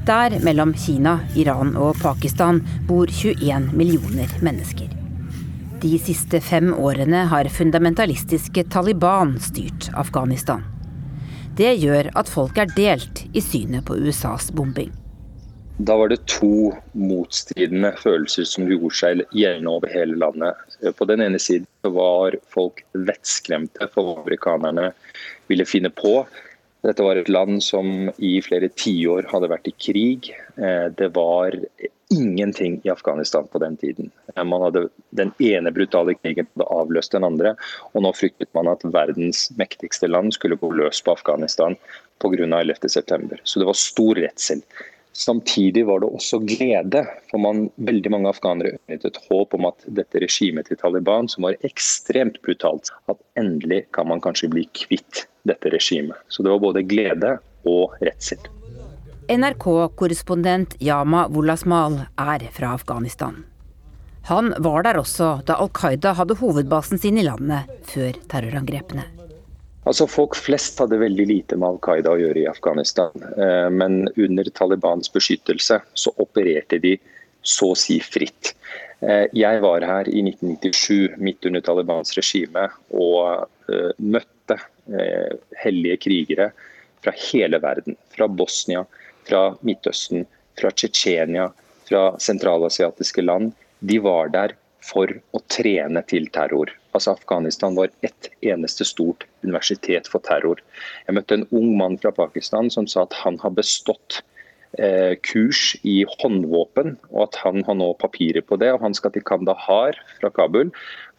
Der, mellom Kina, Iran og Pakistan, bor 21 millioner mennesker. De siste fem årene har fundamentalistiske Taliban styrt Afghanistan. Det gjør at folk er delt i synet på USAs bombing. Da var det to motstridende følelser som gjorde seg gjeldende over hele landet. På den ene siden var folk vettskremte for hva amerikanerne ville finne på. Dette var et land som i flere tiår hadde vært i krig. Eh, det var ingenting i Afghanistan på den tiden. Eh, man hadde Den ene brutale krigen avløst den andre, og nå fryktet man at verdens mektigste land skulle gå løs på Afghanistan pga. 11.9. Så det var stor redsel. Samtidig var det også glede, for man, veldig mange afghanere utnyttet håp om at dette regimet til Taliban, som var ekstremt brutalt, at endelig kan man kanskje bli kvitt dette regimet. Så det var både glede og redsel. NRK-korrespondent Yama Wolasmal er fra Afghanistan. Han var der også da Al Qaida hadde hovedbasen sin i landet før terrorangrepene. Altså Folk flest hadde veldig lite med Al Qaida å gjøre i Afghanistan. Eh, men under Talibans beskyttelse så opererte de så å si fritt. Eh, jeg var her i 1997 midt under Talibans regime og eh, møtte hellige krigere fra hele verden. Fra Bosnia, fra Midtøsten, fra Tsjetsjenia, fra sentralasiatiske land. De var der for å trene til terror. Altså Afghanistan var ett eneste stort universitet for terror. Jeg møtte en ung mann fra Pakistan som sa at han har bestått eh, kurs i håndvåpen, og at han har nå papirer på det. og Han skal til Kandahar fra Kabul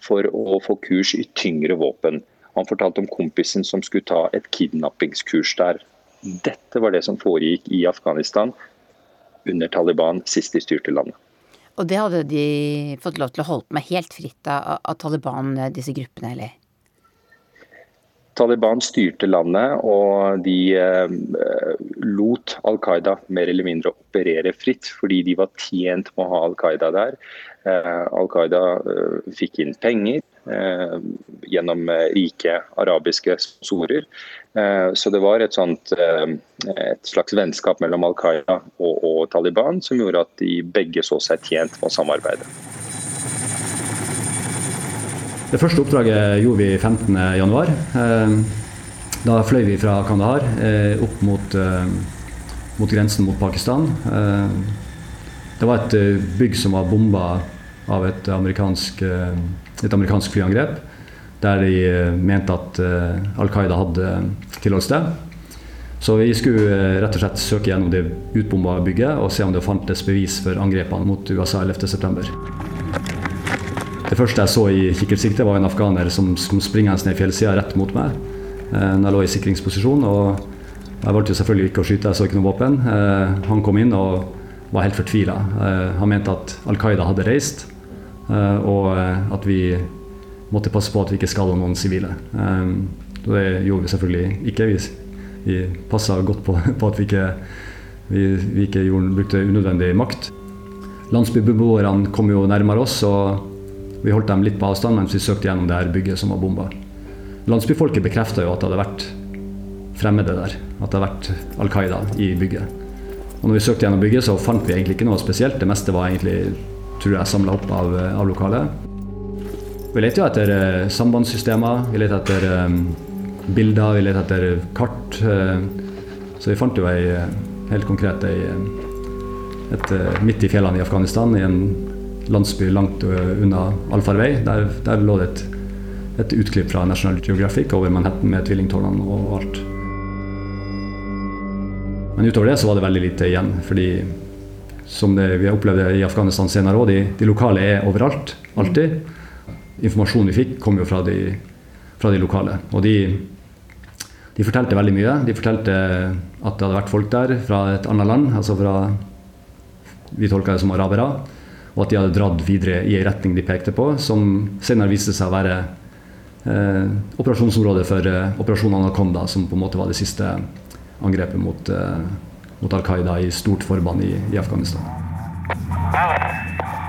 for å få kurs i tyngre våpen. Han fortalte om kompisen som skulle ta et kidnappingskurs der. Dette var det som foregikk i Afghanistan under Taliban sist de styrte landet. Og det hadde de fått lov til å holde på med helt fritt av, av Taliban, disse gruppene, eller? Taliban styrte landet, og de eh, lot Al Qaida mer eller mindre operere fritt, fordi de var tjent med å ha Al Qaida der. Eh, Al Qaida eh, fikk inn penger gjennom rike arabiske. Eh, så det var et, sånt, et slags vennskap mellom Al Qaida og, og Taliban som gjorde at de begge så seg tjent med å samarbeide. Det første oppdraget gjorde vi 15.1. Eh, da fløy vi fra Kandahar eh, opp mot, eh, mot grensen mot Pakistan. Det var et bygg som var bomba av et amerikansk, et amerikansk flyangrep. Der de mente at Al Qaida hadde tilholdssted. Så vi skulle rett og slett søke gjennom det utbomba bygget og se om det fantes bevis for angrepene mot USA 11.9. Det første jeg så i kikkertsikte, var en afghaner som kom springende ned fjellsida rett mot meg eh, når jeg lå i sikringsposisjon. og Jeg valgte selvfølgelig ikke å skyte, jeg så ikke noe våpen. Eh, han kom inn og var helt fortvila. Eh, han mente at Al Qaida hadde reist, og at vi måtte passe på at vi ikke skada noen sivile. Det gjorde vi selvfølgelig ikke. Vi, passa godt på, på, at vi ikke, vi, vi ikke gjorde, brukte unødvendig makt. Landsbybeboerne kom jo nærmere oss. og vi holdt dem litt på avstand mens vi søkte gjennom det her bygget som var bomba. Landsbyfolket bekrefta jo at det hadde vært fremmede der. At det hadde vært Al Qaida i bygget. Og når vi søkte gjennom bygget, så fant vi egentlig ikke noe spesielt. Det meste var egentlig, tror jeg, samla opp av, av lokalet. Vi leter jo etter eh, sambandssystemer, vi leter etter eh, bilder, vi leter etter kart. Eh, så vi fant jo ei helt konkret ei, et, midt i fjellene i Afghanistan, i en landsby langt unna allfarvei. Der, der lå det et, utklipp fra National Geographic over Manhattan med tvillingtårnene og alt. Men utover det så var det veldig lite igjen. fordi som det, vi har opplevd i Afghanistan senere òg, de, de, lokale er overalt. Alltid. Informasjonen vi fikk, kom jo fra de, fra de lokale. Og de, de, fortalte veldig mye. De fortalte at det hadde vært folk der fra et annet land. altså fra Vi tolka det som arabere og at de hadde dratt videre i en retning de pekte på, som senere viste seg å være eh, operasjonsområdet for eh, Operasjon Anaconda, som på en måte var det siste angrepet mot, eh, mot Al Qaida i stort forbann i, i Afghanistan.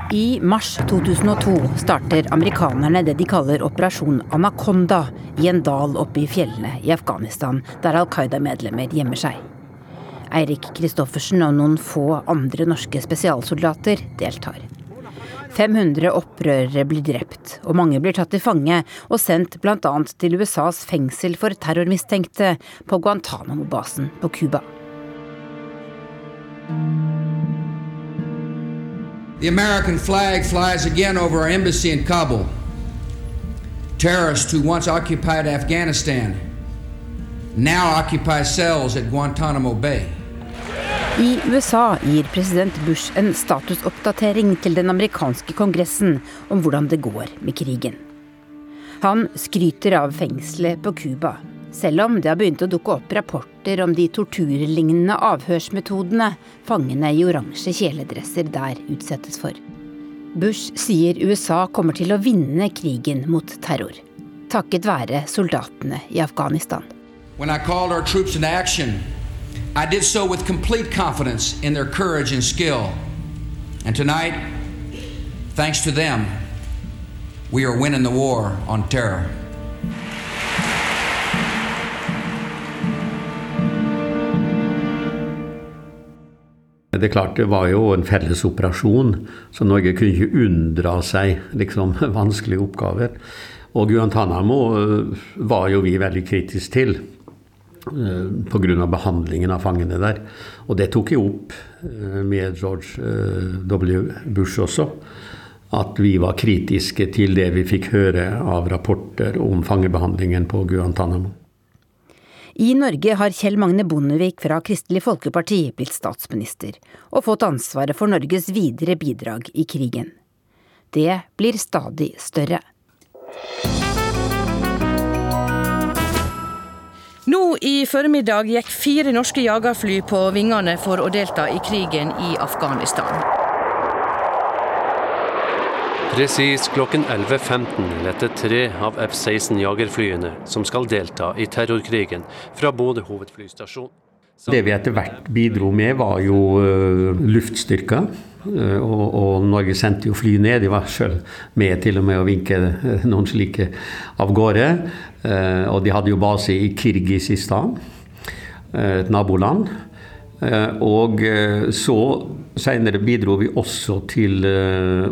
I mars 2002 starter amerikanerne det de kaller Operasjon Anaconda i en dal oppe i fjellene i Afghanistan, der Al Qaida-medlemmer gjemmer seg. Eirik Kristoffersen og noen få andre norske spesialsoldater deltar. 500 opprørere blir drept, og mange blir tatt til fange og sendt bl.a. til USAs fengsel for terrormistenkte på Guantánamo-basen på Cuba. The American flag flies again over our embassy in Kabul. Terrorists who once occupied Afghanistan now occupy cells at Guantanamo Bay. I USA gir president Bush en statusoppdatering til den amerikanske kongressen om hvordan det går med krigen. Han skryter av fengselet på Cuba, selv om det har begynt å dukke opp rapporter om de torturlignende avhørsmetodene fangene i oransje kjeledresser der utsettes for. Bush sier USA kommer til å vinne krigen mot terror, takket være soldatene i Afghanistan. When I called our troops into action, I did so with complete confidence in their courage and skill. And tonight, thanks to them, we are winning the war on terror. Det er klart, det var jo en felles operasjon, så Norge kunne ikke unndra seg liksom, vanskelige oppgaver. Og Guantánamo eh, var jo vi veldig kritiske til. Eh, pga. behandlingen av fangene der. Og det tok jo opp eh, med George eh, W. Bush også. At vi var kritiske til det vi fikk høre av rapporter om fangebehandlingen på Guantánamo. I Norge har Kjell Magne Bondevik fra Kristelig Folkeparti blitt statsminister, og fått ansvaret for Norges videre bidrag i krigen. Det blir stadig større. Nå i formiddag gikk fire norske jagerfly på vingene for å delta i krigen i Afghanistan. Presis klokken 11.15 lette tre av F-16 jagerflyene som skal delta i terrorkrigen, fra Bodø hovedflystasjon. Det vi etter hvert bidro med, var jo uh, luftstyrker. Uh, og, og, Norge sendte jo fly ned. De var sjøl med til og med å vinke uh, noen slike av gårde. Og de hadde jo base i Kirgisistan, et naboland. og så Senere bidro vi også til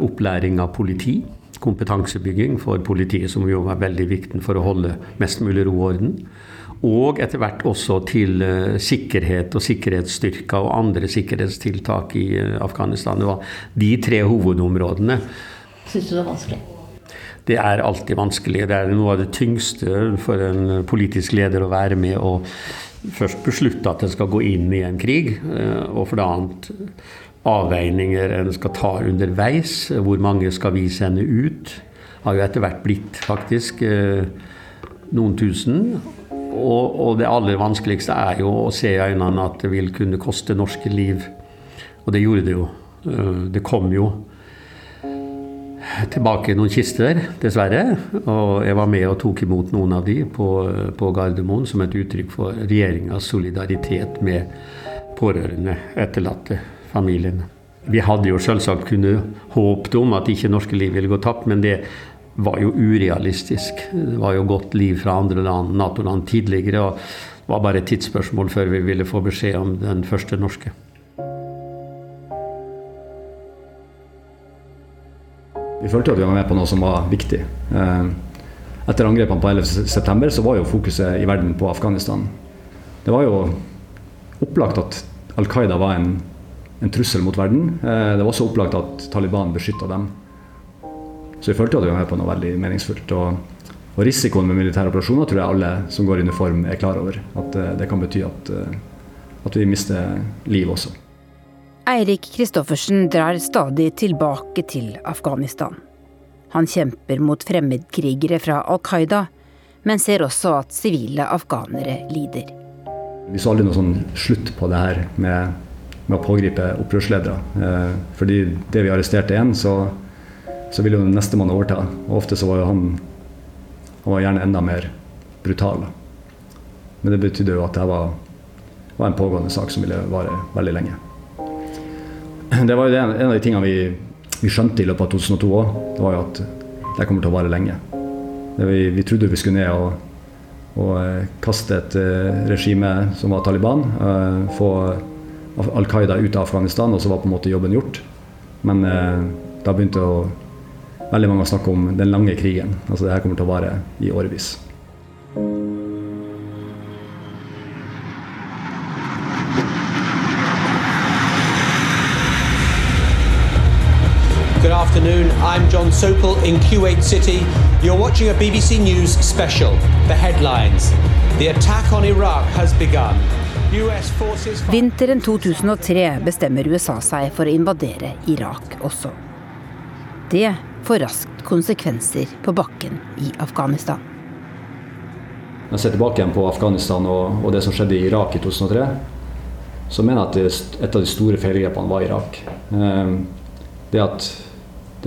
opplæring av politi. Kompetansebygging for politiet, som jo var veldig viktig for å holde mest mulig ro og orden. Og etter hvert også til sikkerhet og sikkerhetsstyrker og andre sikkerhetstiltak i Afghanistan. Det var de tre hovedområdene. Syns du det var vanskelig? Det er alltid vanskelig. Det er noe av det tyngste for en politisk leder å være med og først beslutte at en skal gå inn i en krig, uh, og for det annet avveininger en skal ta underveis. Hvor mange skal vi sende ut? Har jo etter hvert blitt faktisk noen tusen. Og, og, det aller vanskeligste er jo å se i øynene at det vil kunne koste norske liv. Og det gjorde det jo. Eh, det kom jo tilbake noen kister, dessverre. Og jeg var med og tok imot noen av de på, på Gardermoen som et uttrykk for regjeringas solidaritet med pårørende, etterlatte, familiene. Vi hadde jo selvsagt kunnet håpet om at ikke norske liv ville gå tapt, men det var jo urealistisk. Det var jo godt liv fra andre land, Nato-land tidligere. og Det var bare et tidsspørsmål før vi ville få beskjed om den første norske. Vi følte at vi var med på noe som var viktig. Eh, etter angrepene på 11.9 så var jo fokuset i verden på Afghanistan. Det var jo opplagt at Al Qaida var en, en trussel mot verden. Eh, det var også opplagt at Taliban beskytta dem. Så vi følte at vi var med på noe veldig meningsfullt. Og, og risikoen med militære operasjoner tror jeg alle som går i uniform er klar over. At uh, det kan bety at, uh, at vi mister liv også. Eirik Kristoffersen drar stadig tilbake til Afghanistan. Han kjemper mot fremmedkrigere fra Al Qaida, men ser også at sivile afghanere lider. Vi så aldri noe sånn slutt på det her med, med å pågripe opprørsledere. Eh, fordi det vi arresterte én, så så ville jo nestemann overta. Og ofte så var jo han han var gjerne enda mer brutal. Men det betydde jo at det var, var en pågående sak som ville vare veldig lenge. Det var jo en, en av de tingene vi, vi skjønte i løpet av 2002 òg. Det var jo at det kommer til å vare lenge. Vi, vi, trodde vi skulle ned og, og eh, kaste et uh, regime som var Taliban. Uh, få Al Qaida ut av Afghanistan, og så var på en måte jobben gjort. Men da begynte å veldig mange å snakke om den lange krigen. Altså det her kommer til å vare i årevis. I'm John Sokol in Kuwait City. You're watching a BBC News special. The headlines. The attack on Iraq has begun. Vinteren 2003 bestemmer USA seg for å invadere Irak også. Det får raskt konsekvenser på bakken i Afghanistan. Når jeg ser tilbake igjen på Afghanistan og, og, det som skjedde i Irak i 2003, så mener jeg at det, et av de store feilgrepene var Irak. Ehm, det at,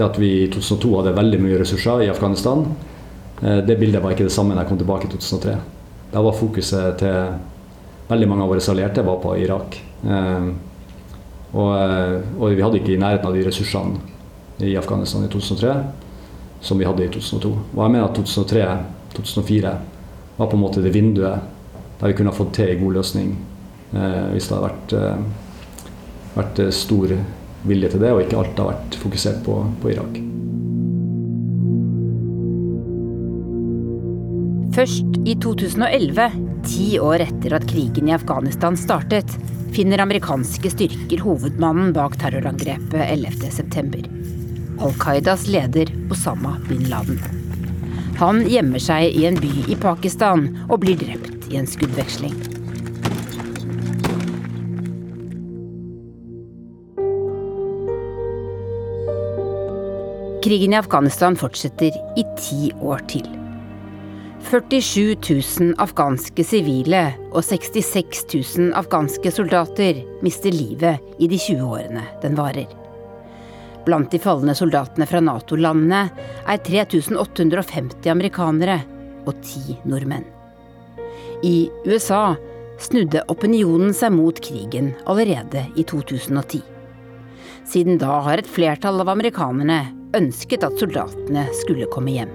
det at, vi i 2002 hadde veldig mye ressurser i Afghanistan, eh, det bildet var ikke det samme da jeg kom tilbake i 2003. Da var fokuset til veldig mange av våre allierte var på Irak. Ehm, og, eh, og vi hadde ikke i nærheten av de ressursene i Afghanistan i 2003 som vi hadde i 2002. Og jeg mener at 2003-2004 var på en måte det vinduet der vi kunne ha fått til en god løsning eh, hvis det hadde vært, eh, vært, eh, stor vilje til det, og ikke alt har vært fokusert på, på Irak. Først i 2011, ti år etter at krigen i Afghanistan startet, finner amerikanske styrker hovedmannen bak terrorangrepet 11.9. Al Qaidas leder Osama bin Laden. Han gjemmer seg i en by i Pakistan og blir drept i en skuddveksling. Krigen i Afghanistan fortsetter i ti år til. 47 000 afghanske sivile og 66 000 afghanske soldater mister livet i de 20 årene den varer. Blant de falne soldatene fra Nato-landene er 3850 amerikanere og ti nordmenn. I USA snudde opinionen seg mot krigen allerede i 2010. Siden da har et flertall av amerikanerne ønsket at soldatene skulle komme hjem.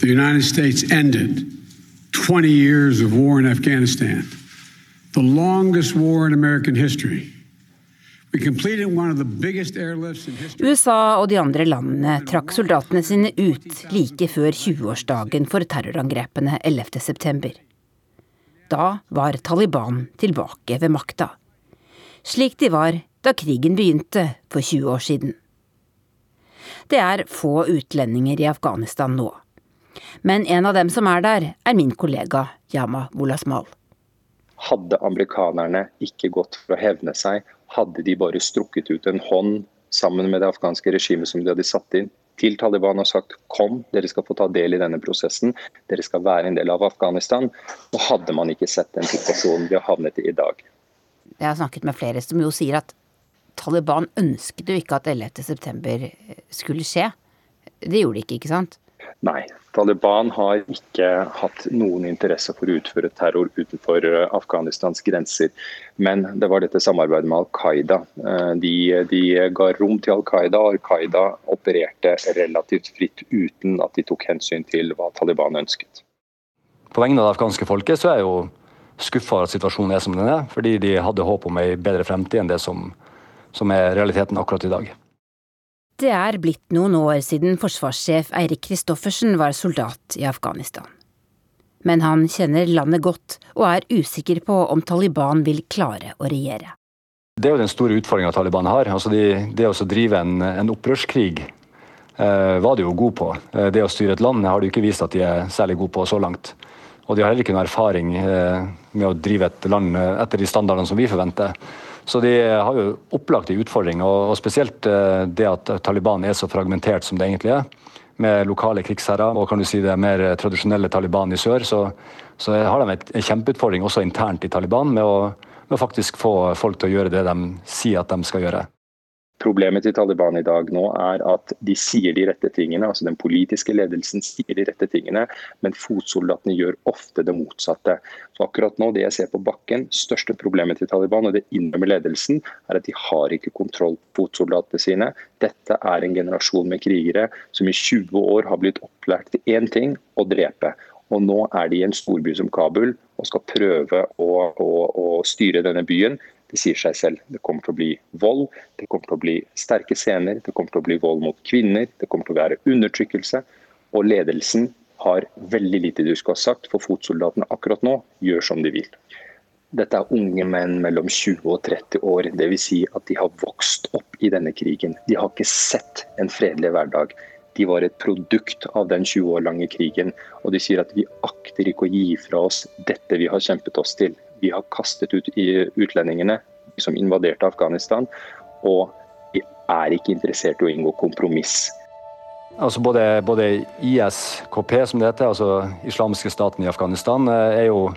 The United States ended 20 years of war in Afghanistan, the longest war in American history. USA og de andre landene trakk soldatene sine ut like før 20-årsdagen for terrorangrepene 11.9. Da var Taliban tilbake ved makta. Slik de var da krigen begynte for 20 år siden. Det er få utlendinger i Afghanistan nå. Men en av dem som er der, er min kollega Yama Wolasmal. Hadde amerikanerne ikke gått for å hevne seg hadde de bare strukket ut en hånd sammen med det afghanske regimet som de hadde satt inn, til Taliban og sagt kom, dere skal få ta del i denne prosessen, dere skal være en del av Afghanistan, Og hadde man ikke sett den situasjonen vi har havnet i i dag. Jeg har snakket med flere som jo sier at Taliban ønsket jo ikke at 11.9 skulle skje. Det gjorde de ikke, ikke sant? Nei, Taliban har ikke hatt noen interesse for å utføre terror utenfor eh, Afghanistans grenser. Men det var dette samarbeidet med Al Qaida. Eh, de, de ga rom til Al Qaida, og Al Qaida opererte relativt fritt uten at de tok hensyn til hva Taliban ønsket. På vegne av det afghanske folket så er jeg jo skuffa over at situasjonen er som den er, fordi de hadde håp om ei bedre fremtid enn det som, som er realiteten akkurat i dag. Det er blitt noen år siden forsvarssjef Eirik Kristoffersen var soldat i Afghanistan. Men han kjenner landet godt, og er usikker på om Taliban vil klare å regjere. Det er jo den store utfordringa Taliban har. Altså de, det å drive en, en opprørskrig eh, var de jo gode på. Eh, det å styre et land har de ikke vist at de er særlig gode på så langt. Og de har heller ikke noen erfaring eh, med å drive et land eh, etter de standardene som vi forventer. Så de har jo opplagt en utfordring, og, spesielt eh, det at Taliban er så fragmentert som det egentlig er. Med lokale krigsherrer og kan du si det mer tradisjonelle Taliban i sør, så, så har de en kjempeutfordring også internt i Taliban med å, med å faktisk få folk til å gjøre det de sier at de skal gjøre. Problemet til Taliban i dag nå er at de sier de rette tingene, altså den politiske ledelsen sier de rette tingene, men fotsoldatene gjør ofte det motsatte. Så akkurat nå, det jeg ser på bakken, største problemet til Taliban, og det innrømmer ledelsen, er at de har ikke kontroll på fotsoldatene sine. Dette er en generasjon med krigere som i 20 år har blitt opplært til én ting, å drepe. Og nå er de i en storby som Kabul og skal prøve å, å, å styre denne byen det sier seg selv. Det kommer til å bli vold, det kommer til å bli sterke scener, det kommer til å bli vold mot kvinner, det kommer til å være undertrykkelse. Og ledelsen har veldig lite du skal ha sagt, for fotsoldatene akkurat nå gjør som de vil. Dette er unge menn mellom 20 og 30 år. Dvs. Si at de har vokst opp i denne krigen. De har ikke sett en fredelig hverdag. De var et produkt av den 20 år lange krigen. Og de sier at vi akter ikke å gi fra oss dette vi har kjempet oss til vi har kastet ut utlendingene som invaderte Afghanistan, og vi er ikke interessert i å inngå kompromiss. Altså både, både ISKP, som det heter, altså islamske staten i Afghanistan, eh, er jo,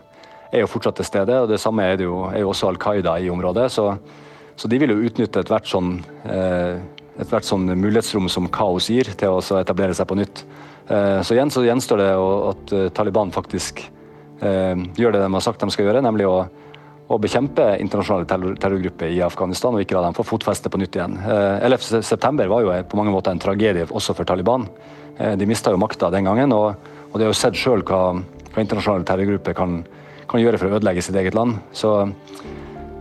er jo fortsatt til stede. og Det samme er, det jo, er også Al Qaida i området. Så, så de vil jo utnytte ethvert sånn, eh, et sånn mulighetsrom som kaos gir, til å etablere seg på nytt. Eh, så igjen så gjenstår det at Taliban faktisk gjør det de har sagt de skal gjøre, nemlig å, å bekjempe internasjonale terror, terrorgrupper i Afghanistan og ikke la dem få fotfeste på nytt igjen. 11.9 eh, var jo på mange måter en tragedie også for Taliban. Eh, de mista jo makta den gangen, og, og de har jo sett sjøl hva, hva, internasjonale terrorgrupper kan, kan, gjøre for å ødelegge sitt eget land. Så,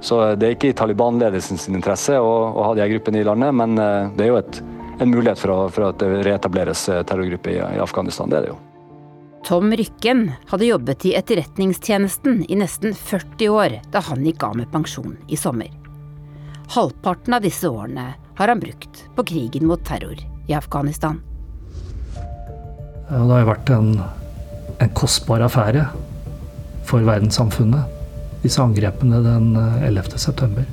så det er ikke i Taliban-ledelsen sin interesse å, å, ha de gruppene i landet, men det er jo et, en mulighet for, å, for at det reetableres terrorgrupper i, i Afghanistan. Det er det jo. Tom Rykken hadde jobbet i Etterretningstjenesten i nesten 40 år da han gikk av med pensjon i sommer. Halvparten av disse årene har han brukt på krigen mot terror i Afghanistan. Det har vært en, en kostbar affære for verdenssamfunnet, disse angrepene den 11. september.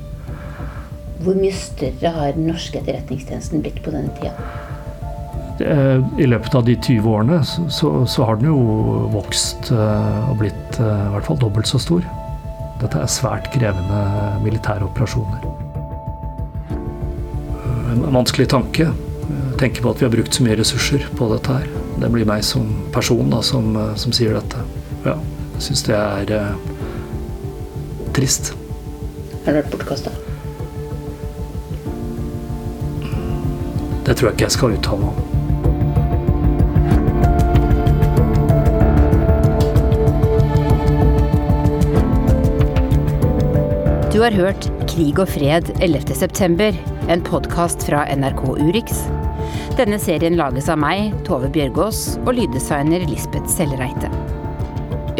Hvor mye større har den norske etterretningstjenesten blitt på denne tida? Eh, I løpet av de 20 årene så, så har den jo vokst eh, og blitt eh, i hvert fall dobbelt så stor. Dette er svært krevende militære operasjoner. En vanskelig tanke. Tenke på at vi har brukt så mye ressurser på dette her. Det blir meg som person da, som, som sier dette. Ja, jeg syns det er eh, trist. Har det vært bortkasta? Det tror jeg ikke jeg skal uttale meg om. Du har hørt Krig og fred 11.9., en podkast fra NRK Urix. Denne serien lages av meg, Tove Bjørgaas, og lyddesigner Lisbeth Sellereite.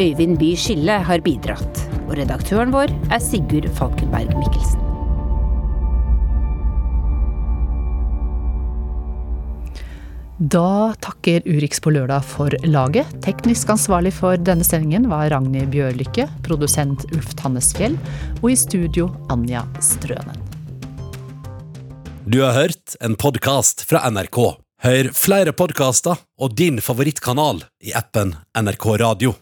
Øyvind By Skille har bidratt, og redaktøren vår er Sigurd Falkenberg Mikkelsen. Da takker Urix på lørdag for laget. Teknisk ansvarlig for denne sendingen var Ragnhild Bjørlykke, produsent Ulf Tannesfjell, og i studio Anja Strønen. Du har hørt en podkast fra NRK. Hør flere podkaster og din favorittkanal i appen NRK Radio.